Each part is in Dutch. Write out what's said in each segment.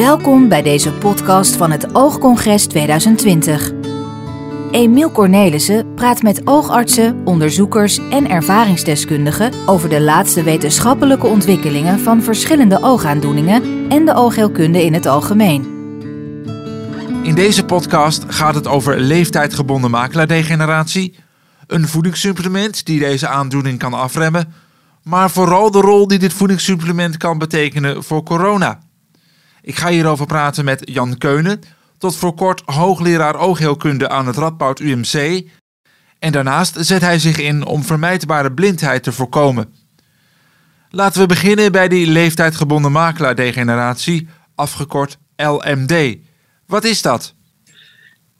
Welkom bij deze podcast van het Oogcongres 2020. Emiel Cornelissen praat met oogartsen, onderzoekers en ervaringsdeskundigen over de laatste wetenschappelijke ontwikkelingen van verschillende oogaandoeningen en de oogheelkunde in het algemeen. In deze podcast gaat het over leeftijdgebonden makelaardegeneratie, een voedingssupplement die deze aandoening kan afremmen, maar vooral de rol die dit voedingssupplement kan betekenen voor corona. Ik ga hierover praten met Jan Keunen, tot voor kort hoogleraar oogheelkunde aan het Radboud UMC. En daarnaast zet hij zich in om vermijdbare blindheid te voorkomen. Laten we beginnen bij die leeftijdgebonden makelaardegeneratie, afgekort LMD. Wat is dat?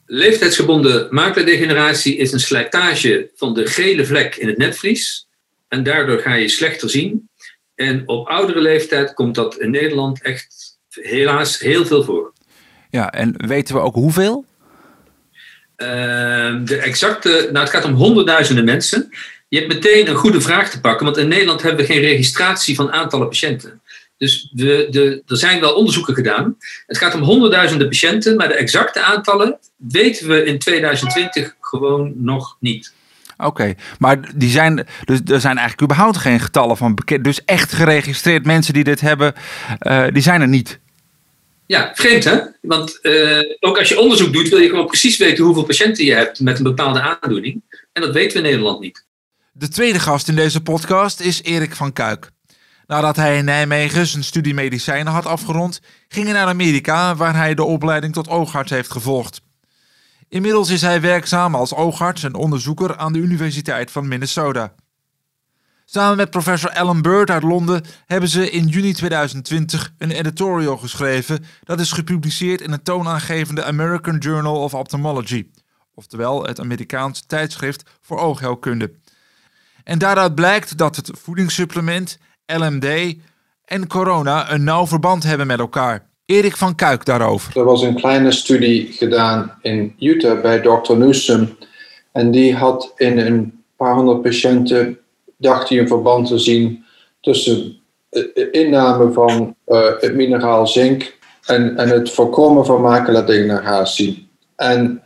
Leeftijdsgebonden makelaardegeneratie is een slijtage van de gele vlek in het netvlies. En daardoor ga je slechter zien. En op oudere leeftijd komt dat in Nederland echt helaas heel veel voor. Ja, en weten we ook hoeveel? Uh, de exacte, nou het gaat om honderdduizenden mensen. Je hebt meteen een goede vraag te pakken, want in Nederland hebben we geen registratie van aantallen patiënten. Dus we, de, er zijn wel onderzoeken gedaan. Het gaat om honderdduizenden patiënten, maar de exacte aantallen weten we in 2020 gewoon nog niet. Oké, maar die zijn, dus er zijn eigenlijk überhaupt geen getallen van bekend. Dus echt geregistreerd mensen die dit hebben, uh, die zijn er niet. Ja, vreemd hè? Want uh, ook als je onderzoek doet, wil je gewoon precies weten hoeveel patiënten je hebt met een bepaalde aandoening. En dat weten we in Nederland niet. De tweede gast in deze podcast is Erik van Kuik. Nadat hij in Nijmegen zijn studie medicijnen had afgerond, ging hij naar Amerika, waar hij de opleiding tot oogarts heeft gevolgd. Inmiddels is hij werkzaam als oogarts en onderzoeker aan de Universiteit van Minnesota. Samen met professor Alan Bird uit Londen hebben ze in juni 2020 een editorial geschreven dat is gepubliceerd in het toonaangevende American Journal of Ophthalmology, oftewel het Amerikaans tijdschrift voor oogheelkunde. En daaruit blijkt dat het voedingssupplement, LMD en corona een nauw verband hebben met elkaar. Erik van Kuik daarover. Er was een kleine studie gedaan in Utah bij Dr. Newsom. En die had in een paar honderd patiënten dacht hij een verband te zien tussen inname van uh, het mineraal zink en, en het voorkomen van makelaardegeneratie. En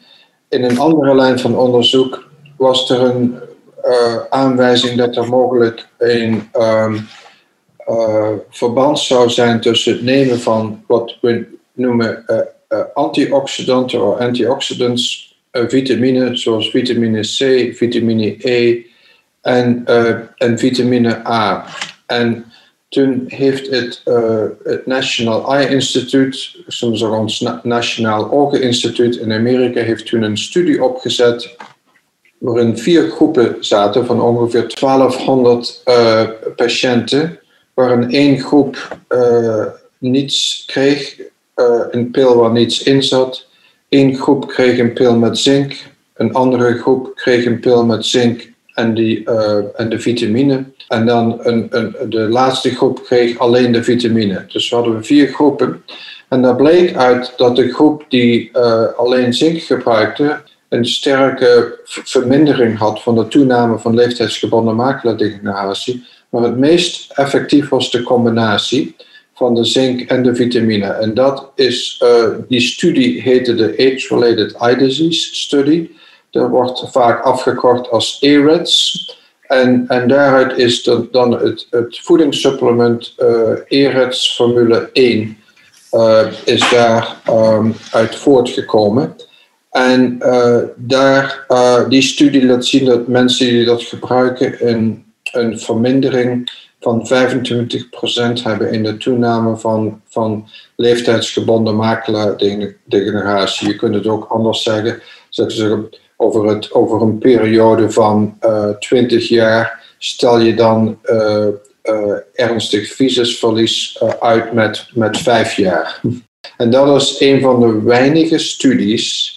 in een andere lijn van onderzoek was er een uh, aanwijzing dat er mogelijk een um, verband zou zijn tussen het nemen van wat we noemen antioxidanten of antioxidants, vitamine zoals vitamine C, vitamine E, en, uh, en vitamine A. En toen heeft het, uh, het National Eye Institute, soms ook ons Nationaal Ogeninstituut in Amerika, heeft toen een studie opgezet waarin vier groepen zaten van ongeveer 1200 uh, eh, patiënten, waarin één groep niets kreeg, een pil waar niets in zat. Eén groep kreeg een pil met zink, een andere groep kreeg een pil met zink en, die, uh, en de vitamine. En dan een, een, de laatste groep kreeg alleen de vitamine. Dus we hadden vier groepen. En daar bleek uit dat de groep die uh, alleen zink gebruikte, een sterke vermindering had van de toename van leeftijdsgebonden makelaardegeneratie. Maar het meest effectief was de combinatie van de zink en de vitamine. En dat is, uh, die studie heette de Age-Related Eye Disease Study. Dat wordt vaak afgekort als EREDS. En, en daaruit is dan het, het voedingssupplement uh, Formule 1 uh, eh, is daar um, uit voortgekomen. En uh, daar, die studie laat zien dat mensen die dat gebruiken een, een vermindering van 25% hebben in de toename van, van leeftijdsgebonden makelaardegeneratie. Je kunt het ook anders zeggen. Zeggen over, het, over een periode van uh, eh, 20 jaar stel je dan uh, uh, ernstig visumverlies uit met, met 5 jaar. En dat is een van de weinige studies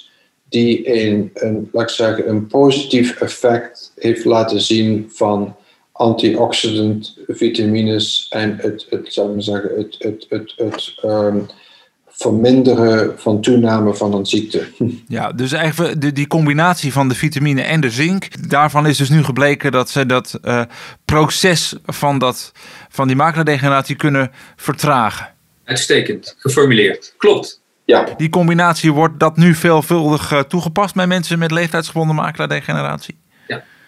die een, een, laat ik zeggen, een positief effect heeft laten zien van antioxidant vitamines en het, het, zou ik zeggen, het, het, het, het um, verminderen van toename van een ziekte. Ja, dus eigenlijk de, die combinatie van de vitamine en de zink, daarvan is dus nu gebleken dat ze dat uh, proces van, dat, van die makelaardegeneratie kunnen vertragen. Uitstekend geformuleerd. Klopt. Ja, Die combinatie wordt dat nu veelvuldig eh, toegepast bij mensen met leeftijdsgebonden makelaardegeneratie?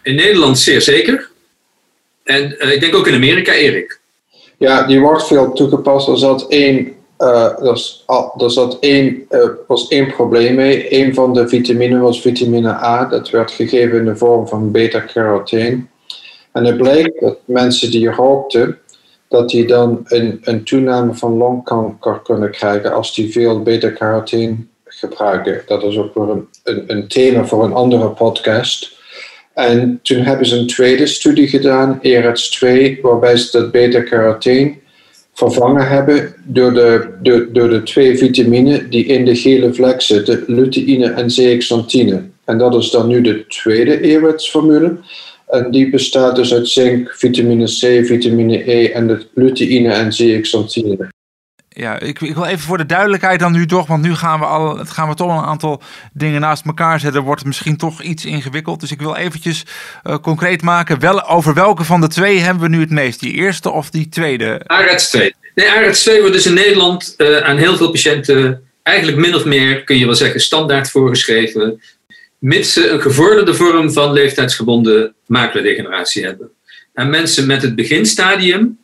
In Nederland zeer zeker. En eh, ik denk ook in Amerika, Erik. ja die wordt veel toegepast. Er zat één, eh, er zat één, eh, was één probleem mee. Een van de vitaminen was vitamine A. Dat werd gegeven in de vorm van beta-carotene. En het bleek dat mensen die rookten, dat die dan een, een toename van longkanker kunnen krijgen als die veel beta-carotene gebruiken. Dat is ook weer een, een, een thema voor een andere podcast. En toen hebben ze een tweede studie gedaan, ERETS 2, waarbij ze dat beta-carotene vervangen hebben door de, de twee vitaminen die in de gele vlek zitten, luteïne en zeaxanthine. En dat is dan nu de tweede ERETS-formule. En die bestaat dus uit zink, vitamine C, vitamine E en de luteïne en zeaxanthine. Ja, ik, ik wil even voor de duidelijkheid dan nu toch, want nu gaan we, al, gaan we toch een aantal dingen naast elkaar zetten. Wordt het misschien toch iets ingewikkeld. Dus ik wil eventjes eh, concreet maken, wel, over welke van de twee hebben we nu het meest? Die eerste of die tweede? ARETS 2. Nee, ARETS 2 wordt dus in Nederland eh, aan heel veel patiënten eigenlijk min of meer, kun je wel zeggen, standaard voorgeschreven. Mits ze een gevorderde vorm van leeftijdsgebonden makelaardegeneratie hebben. En mensen met het beginstadium,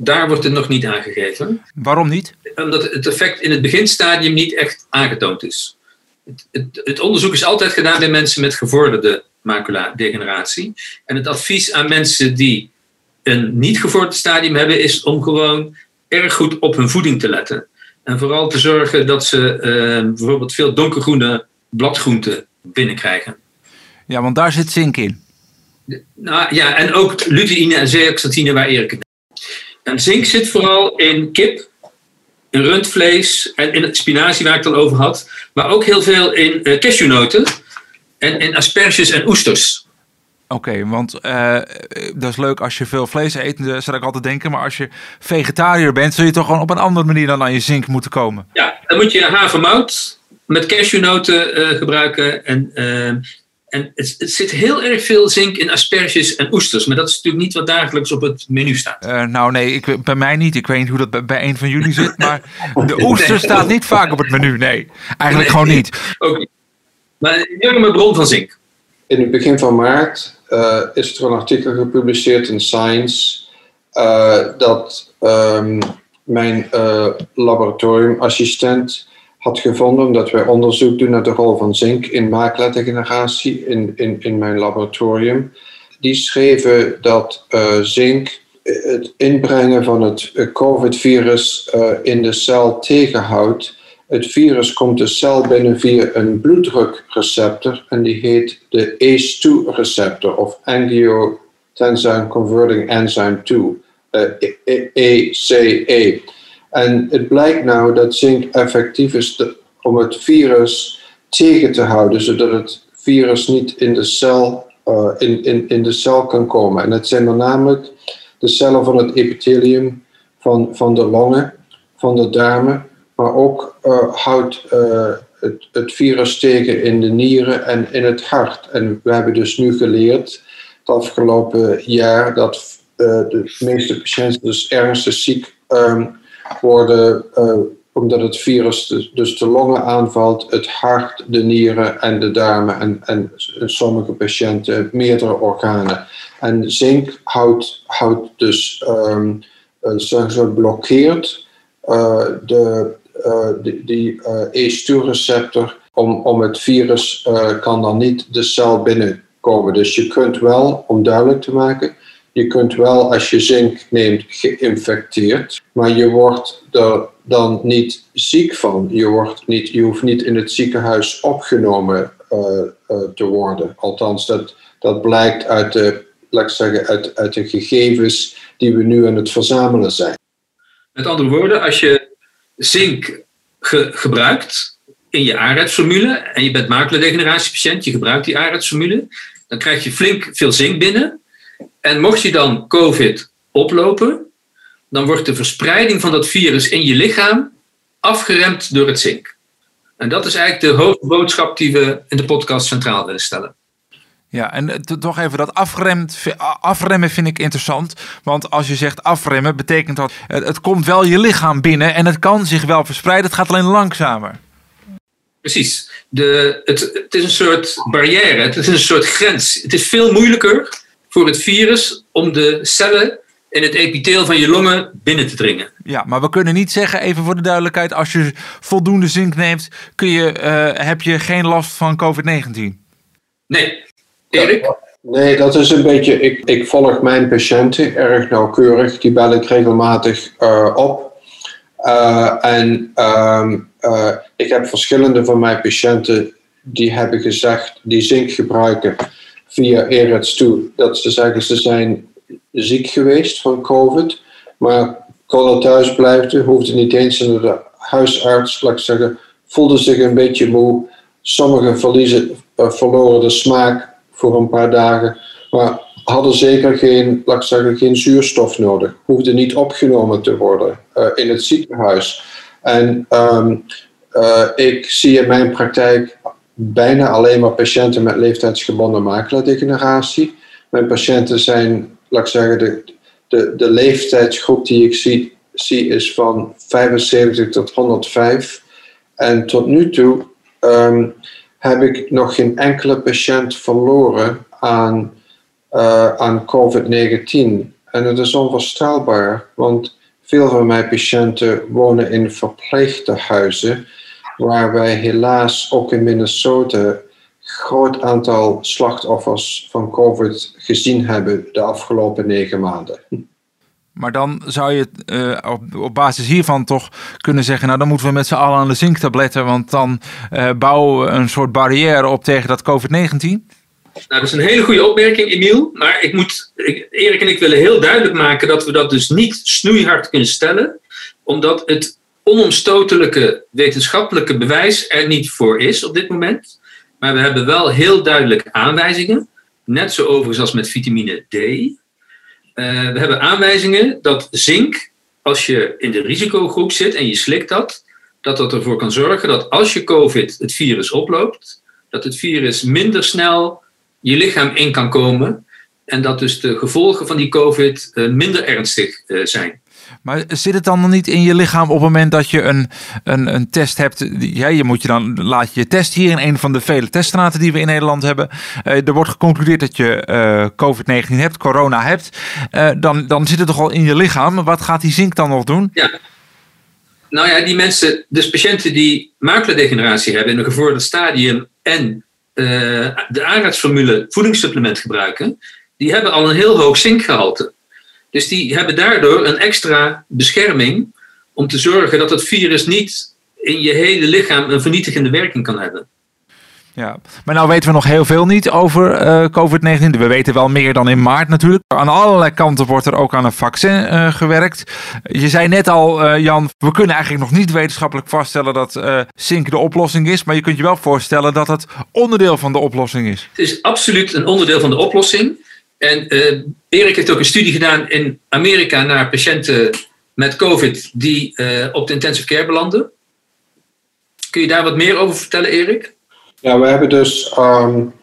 daar wordt het nog niet aangegeven. Waarom niet? Omdat het effect in het beginstadium niet echt aangetoond is. Het, het, het onderzoek is altijd gedaan bij mensen met gevorderde maculadegeneratie. En het advies aan mensen die een niet gevorderd stadium hebben, is om gewoon erg goed op hun voeding te letten. En vooral te zorgen dat ze eh, bijvoorbeeld veel donkergroene bladgroenten binnenkrijgen. Ja, want daar zit zink in. Nou ja, en ook luteïne en zeaxanthine waar Erik het En zink zit vooral in kip, in rundvlees en in het spinazie waar ik het al over had. Maar ook heel veel in eh, cashewnoten en in asperges en oesters. Oké, want eh, dat is leuk als je veel vlees eet, eh, zou ik altijd denken. Maar als je vegetariër bent, zul je toch gewoon op een andere manier dan aan je zink moeten komen. Ja, dan moet je havermout met cashewnoten gebruiken. En, eh, en het, het zit heel erg veel zink in asperges en oesters. Maar dat is natuurlijk niet wat dagelijks op het menu staat. Eh, nou nee, ik, bij mij niet. Ik weet niet hoe dat bij, bij een van jullie zit. Maar de oester staat niet vaak op het menu. Nee, eigenlijk gewoon niet. Ook niet. Maar een enorme bron van zink. In het begin van maart eh, is er een artikel gepubliceerd in Science eh, dat ehm, mijn eh, laboratoriumassistent had gevonden, omdat wij onderzoek doen naar de rol van zink in makelaardegeneratie in, in, in mijn laboratorium. Die schreven dat eh, zink het inbrengen van het eh, COVID-virus eh, in de cel tegenhoudt. Het virus komt de cel binnen via een bloeddrukreceptor en die heet de ACE2-receptor of Angiotensin Converting Enzyme 2, eh, ECE. En het blijkt nou dat zink effectief is om het virus tegen te houden, zodat het virus niet in de cel, eh, in, in, in de cel kan komen. En het zijn dan namelijk de cellen van het epithelium van, van de longen, van de darmen, maar ook eh, houdt eh, het, het virus tegen in de nieren en in het hart. En we hebben dus nu geleerd het afgelopen jaar dat de meeste patiënten dus ernstig ziek ehm, worden eh, omdat het virus dus, dus de longen aanvalt, het hart, de nieren en de darmen en, en sommige patiënten meerdere organen. En zink houdt, houdt dus, ehm eh, ze, blokkeert eh, de, die, die eh, ACE2-receptor om, om het virus kan dan niet de cel binnenkomen. Dus je kunt wel, om duidelijk te maken, je kunt wel als je zink neemt geïnfecteerd, maar je wordt er dan niet ziek van. Je, wordt niet, je hoeft niet in het ziekenhuis opgenomen eh, eh, te worden. Althans, dat, dat blijkt uit de, laat zeggen, uit, uit de gegevens die we nu aan het verzamelen zijn. Met andere woorden, als je zink ge- gebruikt in je ARED-formule en je bent makelaardegeneratiepatiënt, je gebruikt die ARED-formule, dan krijg je flink veel zink binnen. En mocht je dan COVID oplopen, dan wordt de verspreiding van dat virus in je lichaam afgeremd door het zink. En dat is eigenlijk de hoofdboodschap die we in de podcast centraal willen stellen. Ja, en toch even dat afremt, afremmen vind ik interessant. Want als je zegt afremmen, betekent dat het komt wel je lichaam binnen en het kan zich wel verspreiden. Het gaat alleen langzamer. Precies. De, het, het is een soort barrière, het is een soort grens. Het is veel moeilijker voor het virus om de cellen in het epitheel van je longen binnen te dringen. Ja, maar we kunnen niet zeggen, even voor de duidelijkheid, als je voldoende zink neemt, kun je, uh, heb je geen last van COVID-19. Nee. Erik? Nee, dat is een beetje. Ik, ik volg mijn patiënten erg nauwkeurig. Die bel ik regelmatig uh, op. Uh, en um, uh, ik heb verschillende van mijn patiënten die hebben gezegd, die zink gebruiken via ERETS toe, dat ze zeggen ze zijn ziek geweest van COVID, maar konden thuis blijven, hoefde niet eens naar de huisarts, laat ik zeggen, voelde zich een beetje moe. Sommigen verliezen, uh, verloren de smaak voor een paar dagen, maar hadden zeker geen, laat zeggen, geen zuurstof nodig. Hoefden niet opgenomen te worden uh, in het ziekenhuis. En um, uh, ik zie in mijn praktijk bijna alleen maar patiënten met leeftijdsgebonden makelaardegeneratie. Mijn patiënten zijn, laat ik zeggen, de, de, de leeftijdsgroep die ik zie, zie is van 75 tot 105. En tot nu toe um, heb ik nog geen enkele patiënt verloren aan, uh, aan COVID-19. En het is onvoorstelbaar, want veel van mijn patiënten wonen in verpleegtehuizen waar wij helaas ook in Minnesota een groot aantal slachtoffers van COVID gezien hebben de afgelopen negen maanden. Maar dan zou je uh, op, op, basis hiervan toch kunnen zeggen: Nou, dan moeten we met z'n allen aan de zinktabletten, want dan uh, bouwen we een soort barrière op tegen dat COVID-19? Nou, dat is een hele goede opmerking, Emiel. Maar ik moet, ik, Erik en ik willen heel duidelijk maken dat we dat dus niet snoeihard kunnen stellen, omdat het onomstotelijke wetenschappelijke bewijs er niet voor is op dit moment. Maar we hebben wel heel duidelijk aanwijzingen. Net zo overigens als met vitamine D. Uh, we hebben aanwijzingen dat zink, als je in de risicogroep zit en je slikt dat, dat dat ervoor kan zorgen dat als je COVID het virus oploopt, dat het virus minder snel je lichaam in kan komen en dat dus de gevolgen van die COVID uh, minder ernstig uh, zijn. Maar zit het dan niet in je lichaam op het moment dat je een, een, een test hebt? Ja, je moet je dan laat je je test hier in een van de vele teststraten die we in Nederland hebben. Uh, er wordt geconcludeerd dat je uh, COVID-19 hebt, corona hebt. Uh, dan, dan zit het toch al in je lichaam. Wat gaat die zink dan nog doen? Ja. Nou ja, die mensen, dus patiënten die makelaardegeneratie hebben in een gevorderd stadium en de aanraadsformule voedingssupplement gebruiken, die hebben al een heel hoog zinkgehalte. Dus die hebben daardoor een extra bescherming om te zorgen dat het virus niet in je hele lichaam een vernietigende werking kan hebben. Ja, maar nou weten we nog heel veel niet over uh, COVID-19. We weten wel meer dan in maart natuurlijk. Aan allerlei kanten wordt er ook aan een vaccin uh, gewerkt. Je zei net al, uh, Jan, we kunnen eigenlijk nog niet wetenschappelijk vaststellen dat zink de oplossing is. Maar je kunt je wel voorstellen dat het onderdeel van de oplossing is. Het is absoluut een onderdeel van de oplossing. En uh, Erik heeft ook een studie gedaan in Amerika naar patiënten met COVID die uh, op de intensive care belanden. Kun je daar wat meer over vertellen, Erik? Ja, we hebben dus. Um,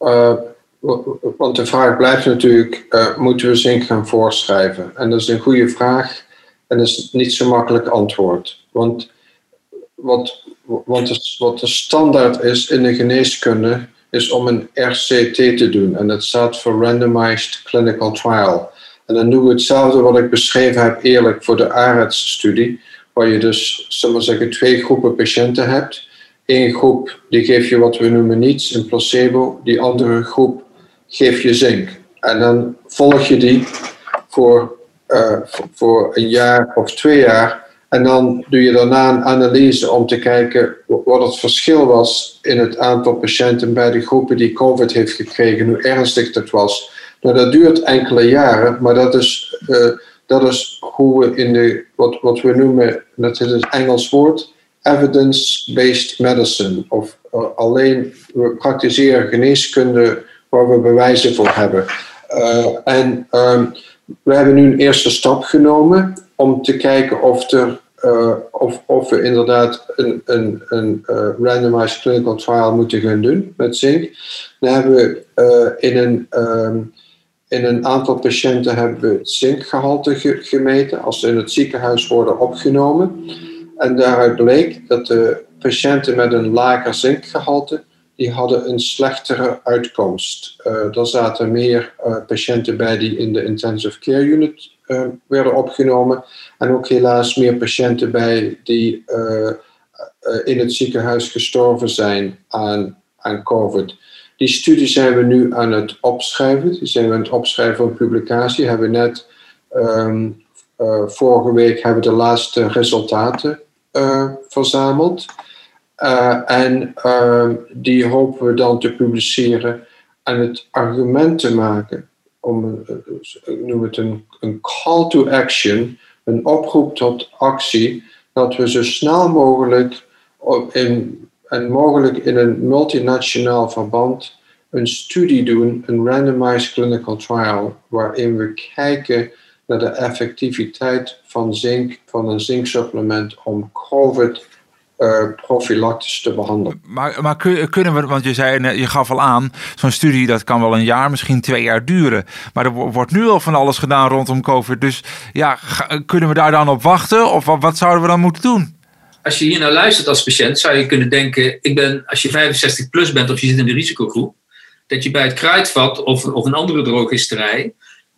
uh, want de vraag blijft natuurlijk: moeten we zink gaan voorschrijven? En dat is een goede vraag en dat is niet zo makkelijk antwoord. Want wat, wat, wat de standaard is in de geneeskunde is om een RCT te doen. En dat staat voor Randomized Clinical Trial. En dan doen we hetzelfde wat ik beschreven heb eerlijk voor de AREDS-studie, waar je dus, zullen we twee groepen patiënten hebt. Eén groep die geef je wat we noemen niets, een placebo. Die andere groep geef je zink. En dan volg je die voor, uh, voor een jaar of twee jaar en dan doe je daarna een analyse om te kijken wat het verschil was in het aantal patiënten bij de groepen die COVID heeft gekregen, hoe ernstig dat was. Nou, dat duurt enkele jaren, maar dat is, uh, dat is hoe we in de, wat, wat we noemen, dat is het Engels woord, evidence-based medicine. Of uh, alleen, we praktiseren geneeskunde waar we bewijzen voor hebben. Uh, en um, we hebben nu een eerste stap genomen om te kijken of er of, of we inderdaad een, een, een randomized clinical trial moeten gaan doen met zink. Dan hebben we in een. Ehm, in een aantal patiënten hebben we zinkgehalte gemeten als ze in het ziekenhuis worden opgenomen. En daaruit bleek dat de patiënten met een lager zinkgehalte die hadden een slechtere uitkomst. Uh, er zaten meer uh, patiënten bij die in de intensive care unit uh, werden opgenomen. En ook helaas meer patiënten bij die in het ziekenhuis gestorven zijn aan, aan COVID. Die studie zijn we nu aan het opschrijven. Die zijn we aan het opschrijven voor publicatie. Hebben we net um, vorige week hebben we de laatste resultaten verzameld. En uh, die hopen we dan te publiceren en het argument te maken om, uh, ik noem het een, een call to action, een oproep tot actie, dat we zo snel mogelijk in, en mogelijk in een multinationaal verband een studie doen, een randomized clinical trial, waarin we kijken naar de effectiviteit van zink, van een zinksupplement om COVID uh, profilactisch te behandelen. Maar, maar kunnen we, want je zei, je gaf al aan, zo'n studie dat kan wel een jaar, misschien twee jaar duren. Maar er wordt nu al van alles gedaan rondom COVID. Dus ja, kunnen we daar dan op wachten? Of wat, wat zouden we dan moeten doen? Als je hier naar luistert als patiënt, zou je kunnen denken: ik ben, als je 65 plus bent of je zit in de risicogroep, dat je bij het kruidvat of, of een andere drogisterij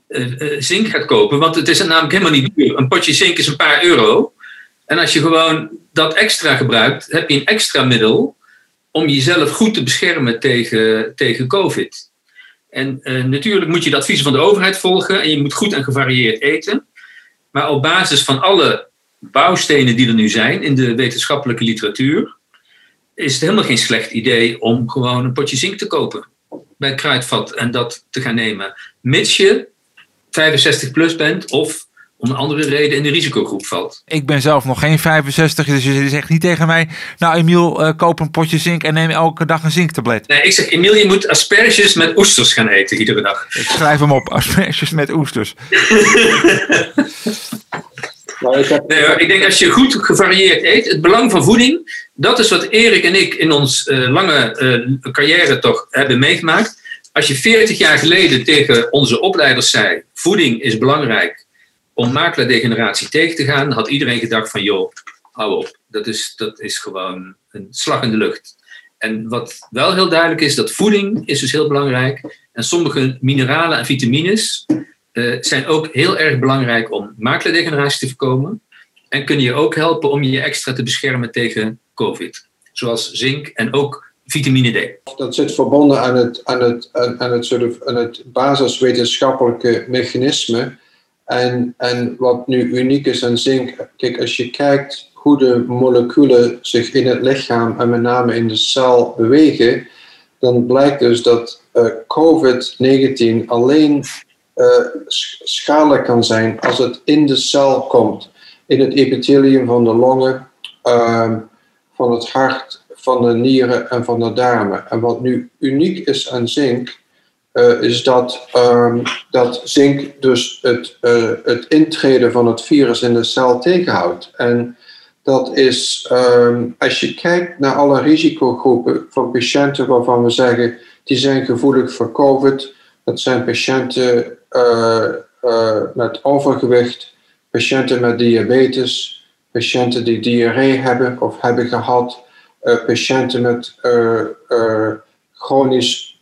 uh, uh, zink gaat kopen. Want het is namelijk helemaal niet duur. Een potje zink is een paar euro. En als je gewoon dat extra gebruikt, heb je een extra middel om jezelf goed te beschermen tegen, tegen COVID. En uh, natuurlijk moet je de adviezen van de overheid volgen en je moet goed en gevarieerd eten. Maar op basis van alle bouwstenen die er nu zijn in de wetenschappelijke literatuur, is het helemaal geen slecht idee om gewoon een potje zink te kopen bij kruidvat en dat te gaan nemen. Mits je 65 plus bent of om een andere reden in de risicogroep valt. Ik ben zelf nog geen 65, dus je zegt niet tegen mij... nou Emiel, uh, koop een potje zink en neem elke dag een zinktablet. Nee, ik zeg Emiel, je moet asperges met oesters gaan eten iedere dag. Ik schrijf hem op, asperges met oesters. nee, ik denk als je goed gevarieerd eet, het belang van voeding... dat is wat Erik en ik in ons uh, lange uh, carrière toch hebben meegemaakt. Als je 40 jaar geleden tegen onze opleiders zei... voeding is belangrijk om makelaardegeneratie tegen te gaan, had iedereen gedacht van joh, hou op. Dat is, dat is gewoon een slag in de lucht. En wat wel heel duidelijk is, dat voeding is dus heel belangrijk. En sommige mineralen en vitamines uh, zijn ook heel erg belangrijk om makelaardegeneratie te voorkomen. En kunnen je ook helpen om je extra te beschermen tegen COVID. Zoals zink en ook vitamine D. Dat zit verbonden aan het, aan het, aan het, soort aan het basiswetenschappelijke mechanisme en, en wat nu uniek is aan zink, kijk, als je kijkt hoe de moleculen zich in het lichaam en met name in de cel bewegen, dan blijkt dus dat uh, COVID-19 alleen uh, schadelijk kan zijn als het in de cel komt, in het epithelium van de longen, uh, van het hart, van de nieren en van de darmen. En wat nu uniek is aan zink, uh, is dat, um, dat zink dus het, uh, het intreden van het virus in de cel tegenhoudt. En dat is, um, als je kijkt naar alle risicogroepen van patiënten waarvan we zeggen die zijn gevoelig voor COVID, dat zijn patiënten uh, met overgewicht, patiënten met diabetes, patiënten die diarree hebben of hebben gehad, patiënten met chronisch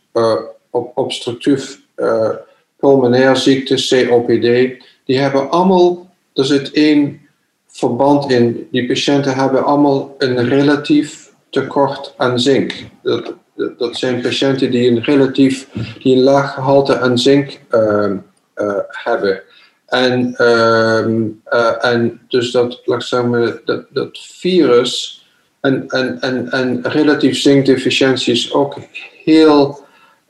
obstructief uh, pulmonair ziekte, COPD, die hebben allemaal, er zit één verband in. Die patiënten hebben allemaal een relatief tekort aan zink. Dat, dat zijn patiënten die een relatief, die een laag gehalte aan zink uh, uh, hebben. En, uh, en dus dat, zeggen, dat, dat virus en, en, en, en relatief zinkdeficiëntie is ook heel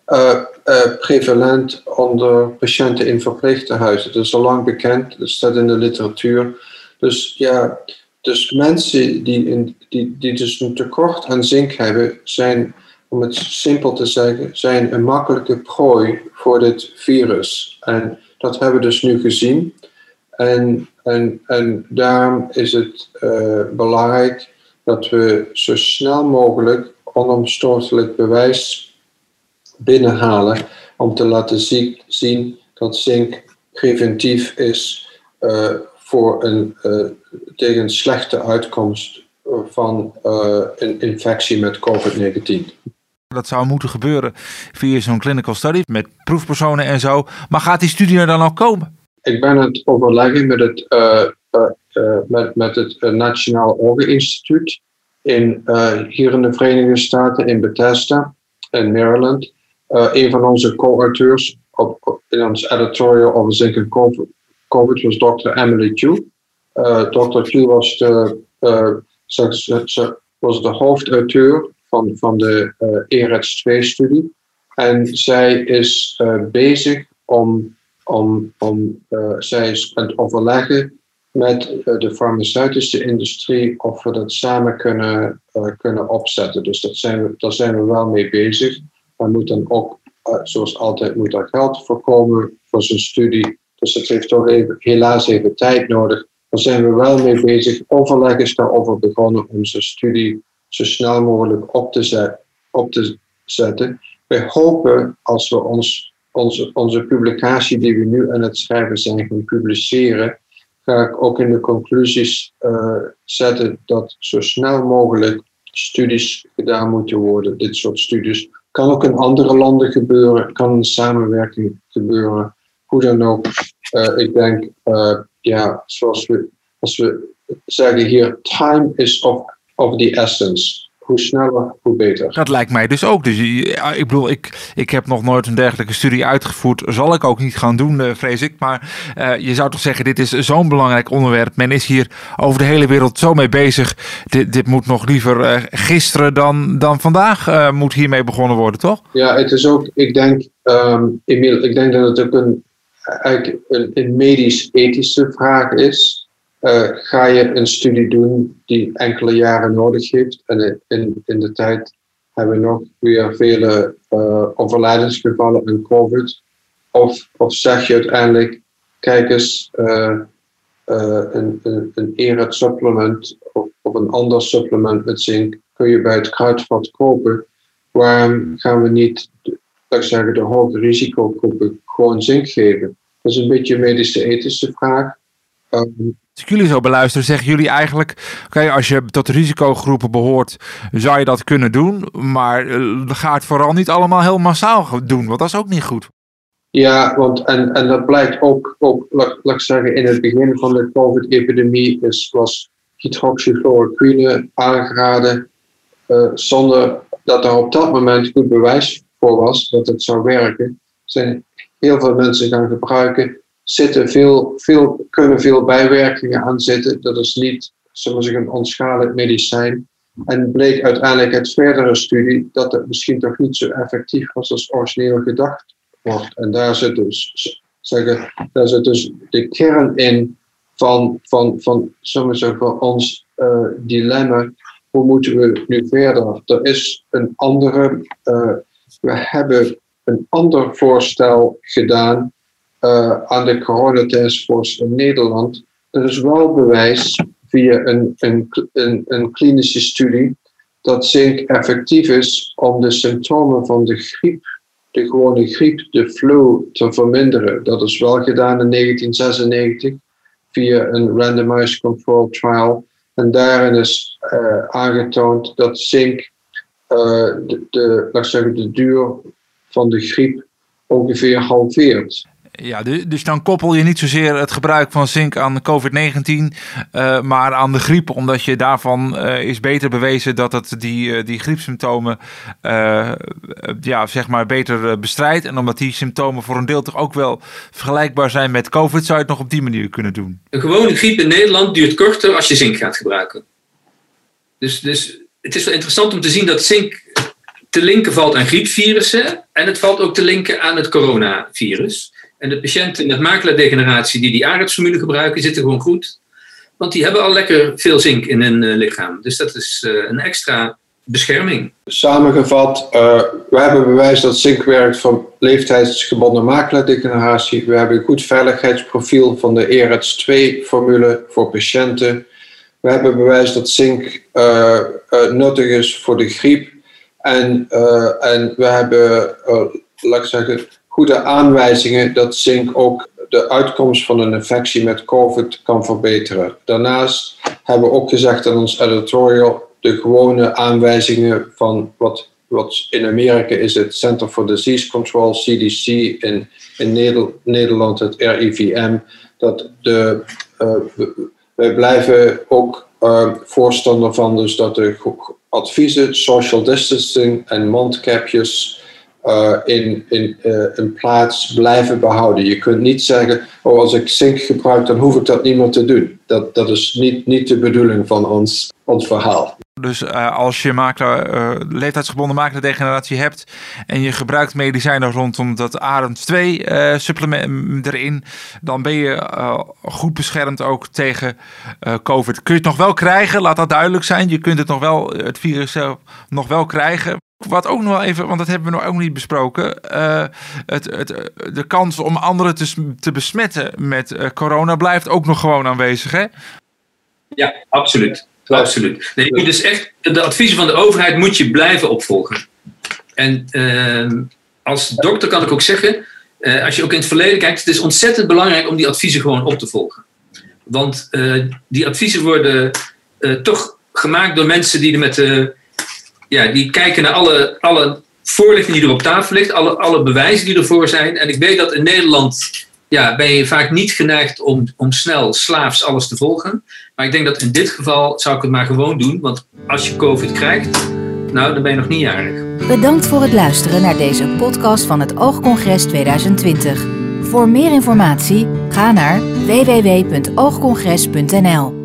uh, uh, prevalent onder patiënten in verpleeghuizen. Dat is al lang bekend, dat staat in de literatuur. Dus ja, dus mensen die, in, die, dus een tekort aan zink hebben, zijn, om het simpel te zeggen, zijn een makkelijke prooi voor dit virus. En dat hebben we dus nu gezien. En, en, en daarom is het uh, belangrijk dat we zo snel mogelijk onomstotelijk bewijs binnenhalen om te laten zien dat zink preventief is uh, voor een, uh, tegen slechte uitkomst van uh, een infectie met COVID-19. Dat zou moeten gebeuren via zo'n clinical study met proefpersonen en zo. Maar gaat die studie er dan al komen? Ik ben het overleggen met het, met, met het Nationaal Orgeninstituut in, hier in de Verenigde Staten in Bethesda in Maryland. Een van onze co-auteurs in ons editorial over zink en COVID, was Dr. Emily Chu. Dr. Chu was de ze, was de hoofdauteur van, van de uh, ERETS 2-studie. En zij is uh, bezig om, om, om uh, zij is aan het overleggen met de farmaceutische industrie of we dat samen kunnen, kunnen opzetten. Dus dat zijn we, daar zijn we wel mee bezig. Maar moet dan ook, zoals altijd, moet geld voorkomen voor zo'n studie. Dus het heeft toch even, helaas even tijd nodig. Daar zijn we wel mee bezig. Overleg is daarover begonnen om zijn studie zo snel mogelijk op te, op te zetten. Wij hopen als we ons, onze, onze publicatie die we nu aan het schrijven zijn gaan publiceren, ga ik ook in de conclusies uh, zetten dat zo snel mogelijk studies gedaan moeten worden. Dit soort studies kan ook in andere landen gebeuren, kan in samenwerking gebeuren. Hoe dan ook, uh, ik denk uh, ja, zoals we, als we zeggen hier, time is of, of the essence. Hoe sneller, hoe beter. Dat lijkt mij dus ook. Dus ik bedoel, ik, ik heb nog nooit een dergelijke studie uitgevoerd. Zal ik ook niet gaan doen, uh, vrees ik. Maar uh, je zou toch zeggen, dit is zo'n belangrijk onderwerp. Men is hier over de hele wereld zo mee bezig. Dit, dit moet nog liever uh, gisteren dan, dan vandaag moet hiermee begonnen worden, toch? Ja, het is ook, ik denk, um, Emiel, ik denk dat het ook een eigenlijk een, een medisch-ethische vraag is. Uh, ga je een studie doen die enkele jaren nodig heeft? En in, in de tijd hebben we nog weer vele uh, overlijdensgevallen aan COVID. Of, of zeg je uiteindelijk, kijk eens, uh, een, een, een supplement of, of een ander supplement met zink kun je bij het kruidvat kopen. Waarom gaan we niet zeggen, de hoge risicogroepen gewoon zink geven? Dat is een beetje een medische ethische vraag. Um, als ik jullie zo beluister, zeggen jullie eigenlijk: oké, als je tot risicogroepen behoort, zou je dat kunnen doen. Maar uh, ga het vooral niet allemaal heel massaal doen, want dat is ook niet goed. Ja, want en, en dat blijkt ook, ook laat, ik zeggen, in het begin van de COVID-epidemie was hydroxychloroquine aangeraden, uh, zonder dat er op dat moment goed bewijs voor was dat het zou werken. Zijn heel veel mensen gaan gebruiken, zitten veel, veel, kunnen veel bijwerkingen aan zitten. Dat is niet, zullen we een onschadelijk medicijn. En bleek uiteindelijk uit verdere studie dat het misschien toch niet zo effectief was als origineel gedacht wordt. En daar zit dus, zeggen, daar zit dus de kern in van, van, van, ons uh, dilemma. Hoe moeten we nu verder? Er is een andere, uh, we hebben een ander voorstel gedaan uh, aan de Corona Taskforce in Nederland. Er is wel bewijs via een, een, een, een klinische studie dat zink effectief is om de symptomen van de griep, de gewone griep, de flu, te verminderen. Dat is wel gedaan in 1996 via een randomized control trial. En daarin is uh, aangetoond dat zink uh, de, de, zeggen, de duur van de griep ongeveer halveert. Ja, dus dan koppel je niet zozeer het gebruik van zink aan COVID-19, uh, maar aan de griep, omdat je daarvan uh, is beter bewezen dat het die, uh, die griepsymptomen ja, zeg maar beter bestrijdt. En omdat die symptomen voor een deel toch ook wel vergelijkbaar zijn met COVID, zou je het nog op die manier kunnen doen. Een gewone griep in Nederland duurt korter als je zink gaat gebruiken. Dus, dus het is wel interessant om te zien dat zink te linken valt aan griepvirussen en het valt ook te linken aan het coronavirus. En de patiënten met maculadegeneratie die die aardappelsformule gebruiken, zitten gewoon goed. Want die hebben al lekker veel zink in hun uh, lichaam. Dus dat is uh, een extra bescherming. Samengevat, uh, we hebben bewijs dat zink werkt voor leeftijdsgebonden makelaardegeneratie. We hebben een goed veiligheidsprofiel van de ERETS 2-formule voor patiënten. We hebben bewijs dat zink nuttig is voor de griep. En, en we hebben, laat ik zeggen, goede aanwijzingen dat zink ook de uitkomst van een infectie met COVID kan verbeteren. Daarnaast hebben we ook gezegd in ons editorial de gewone aanwijzingen van wat, wat in Amerika is het Center for Disease Control, CDC, in, in Nederland het RIVM, dat de, uh, wij blijven ook uh, voorstander van dus dat de adviezen, social distancing en mondkapjes uh, in, in, in plaats blijven behouden. Je kunt niet zeggen, oh, als ik zink gebruik, dan hoef ik dat niet meer te doen. Dat, dat is niet, niet de bedoeling van ons, ons verhaal. Dus uh, als je makelaar, leeftijdsgebonden makelaardegeneratie hebt en je gebruikt medicijnen rondom dat AREM2 uh, supplement erin, dan ben je goed beschermd ook tegen COVID. Kun je het nog wel krijgen, laat dat duidelijk zijn. Je kunt het nog wel, het virus nog wel krijgen. Wat ook nog wel even, want dat hebben we nog ook niet besproken. Uh, het, het, de kans om anderen te, te besmetten met uh, corona blijft ook nog gewoon aanwezig, hè? Ja, absoluut. Absoluut. Nee, dus echt, de adviezen van de overheid moet je blijven opvolgen. En uh, als dokter kan ik ook zeggen, als je ook in het verleden kijkt, het is ontzettend belangrijk om die adviezen gewoon op te volgen. Want die adviezen worden toch gemaakt door mensen die er met de ja, die kijken naar alle, alle voorlichting die er op tafel ligt, alle, alle bewijzen die ervoor zijn. En ik weet dat in Nederland ja, ben je vaak niet geneigd om, om snel slaafs alles te volgen. Maar ik denk dat in dit geval zou ik het maar gewoon doen. Want als je COVID krijgt, nou, dan ben je nog niet jarig. Bedankt voor het luisteren naar deze podcast van het Oogcongres 2020. Voor meer informatie ga naar www.oogcongres.nl.